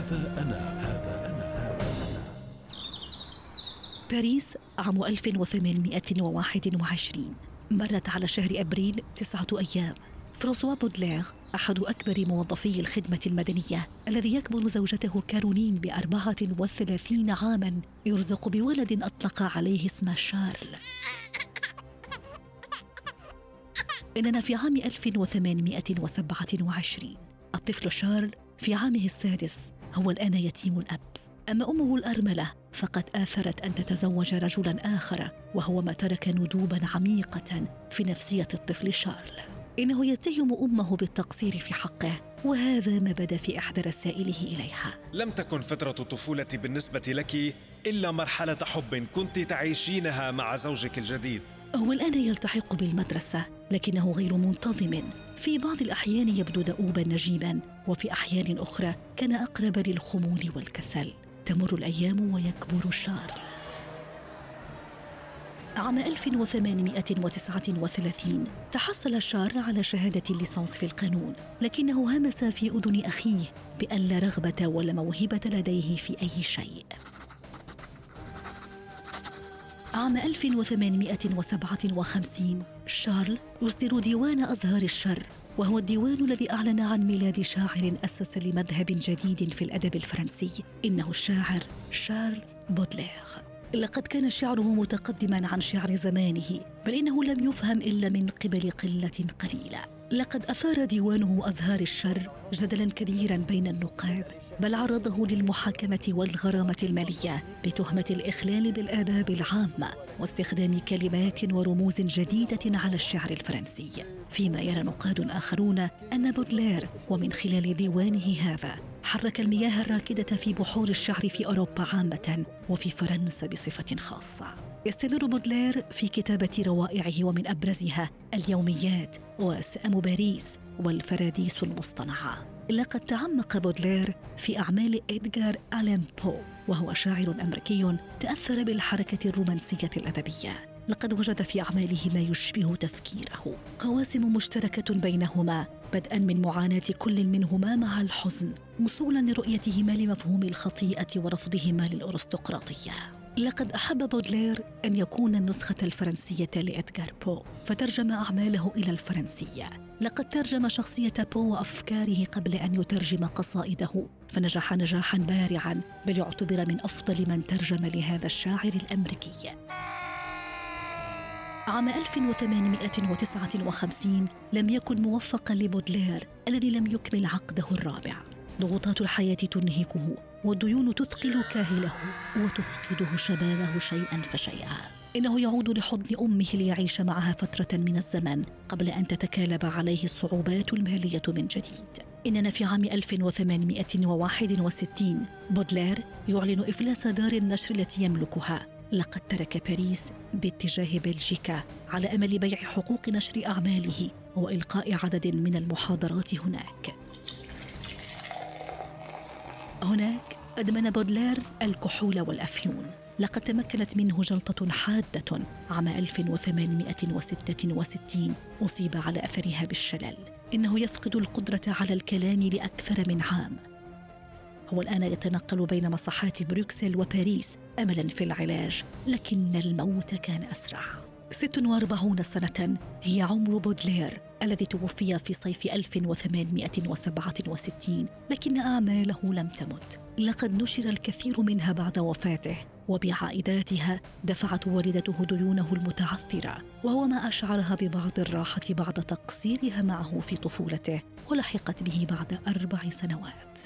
هذا أنا هذا أنا. باريس عام 1821 مرت على شهر أبريل تسعة أيام. فرانسوا بودلير أحد أكبر موظفي الخدمة المدنية الذي يكبر زوجته كارولين بأربعة وثلاثين عاما يرزق بولد أطلق عليه اسم شارل. إننا في عام 1827 الطفل شارل في عامه السادس. هو الآن يتيم الأب. أما أمه الأرملة فقد آثرت أن تتزوج رجلا آخر وهو ما ترك ندوبا عميقة في نفسية الطفل شارل. إنه يتهم أمه بالتقصير في حقه وهذا ما بدا في إحدى رسائله إليها. لم تكن فترة الطفولة بالنسبة لك إلا مرحلة حب كنت تعيشينها مع زوجك الجديد. هو الآن يلتحق بالمدرسة لكنه غير منتظم. في بعض الأحيان يبدو دؤوبا نجيبا وفي أحيان أخرى كان أقرب للخمول والكسل. تمر الأيام ويكبر شارل عام 1839 تحصل شارل على شهادة الليسانس في القانون لكنه همس في أذن أخيه بأن لا رغبة ولا موهبة لديه في أي شيء. عام 1857 شارل يصدر ديوان أزهار الشر وهو الديوان الذي أعلن عن ميلاد شاعر أسس لمذهب جديد في الأدب الفرنسي إنه الشاعر شارل بودلير لقد كان شعره متقدما عن شعر زمانه بل إنه لم يفهم إلا من قبل قلة قليلة. لقد أثار ديوانه أزهار الشر جدلا كبيرا بين النقاد بل عرضه للمحاكمة والغرامة المالية بتهمة الإخلال بالآداب العامة واستخدام كلمات ورموز جديدة على الشعر الفرنسي. فيما يرى نقاد آخرون أن بودلير ومن خلال ديوانه هذا حرك المياه الراكدة في بحور الشعر في أوروبا عامة وفي فرنسا بصفة خاصة. يستمر بودلير في كتابة روائعه ومن أبرزها اليوميات وسأم باريس والفراديس المصطنعة. لقد تعمق بودلير في أعمال إدغار ألين بو وهو شاعر أمريكي تأثر بالحركة الرومانسية الأدبية. لقد وجد في أعماله ما يشبه تفكيره. قواسم مشتركة بينهما بدءا من معاناة كل منهما مع الحزن وصولا لرؤيتهما لمفهوم الخطيئة ورفضهما للأرستقراطية. لقد أحب بودلير أن يكون النسخة الفرنسية لإدغار بو فترجم أعماله إلى الفرنسية. لقد ترجم شخصية بو وأفكاره قبل أن يترجم قصائده فنجح نجاحا بارعا بل يعتبر من أفضل من ترجم لهذا الشاعر الأمريكي. عام 1859 لم يكن موفقا لبودلير الذي لم يكمل عقده الرابع. ضغوطات الحياة تنهكه والديون تثقل كاهله وتفقده شبابه شيئا فشيئا. إنه يعود لحضن أمه ليعيش معها فترة من الزمن قبل أن تتكالب عليه الصعوبات المالية من جديد. إننا في عام 1861 بودلير يعلن إفلاس دار النشر التي يملكها لقد ترك باريس باتجاه بلجيكا على أمل بيع حقوق نشر أعماله وإلقاء عدد من المحاضرات هناك. هناك أدمن بودلير الكحول والأفيون. لقد تمكنت منه جلطة حادة عام 1866 أصيب على أثرها بالشلل. إنه يفقد القدرة على الكلام لأكثر من عام. هو الآن يتنقل بين مصحات بروكسل وباريس أملا في العلاج لكن الموت كان أسرع. 46 سنة هي عمر بودلير الذي توفي في صيف 1867 لكن أعماله لم تمت. لقد نشر الكثير منها بعد وفاته وبعائداتها دفعت والدته ديونه المتعثرة وهو ما أشعرها ببعض الراحة بعد تقصيرها معه في طفولته ولحقت به بعد أربع سنوات.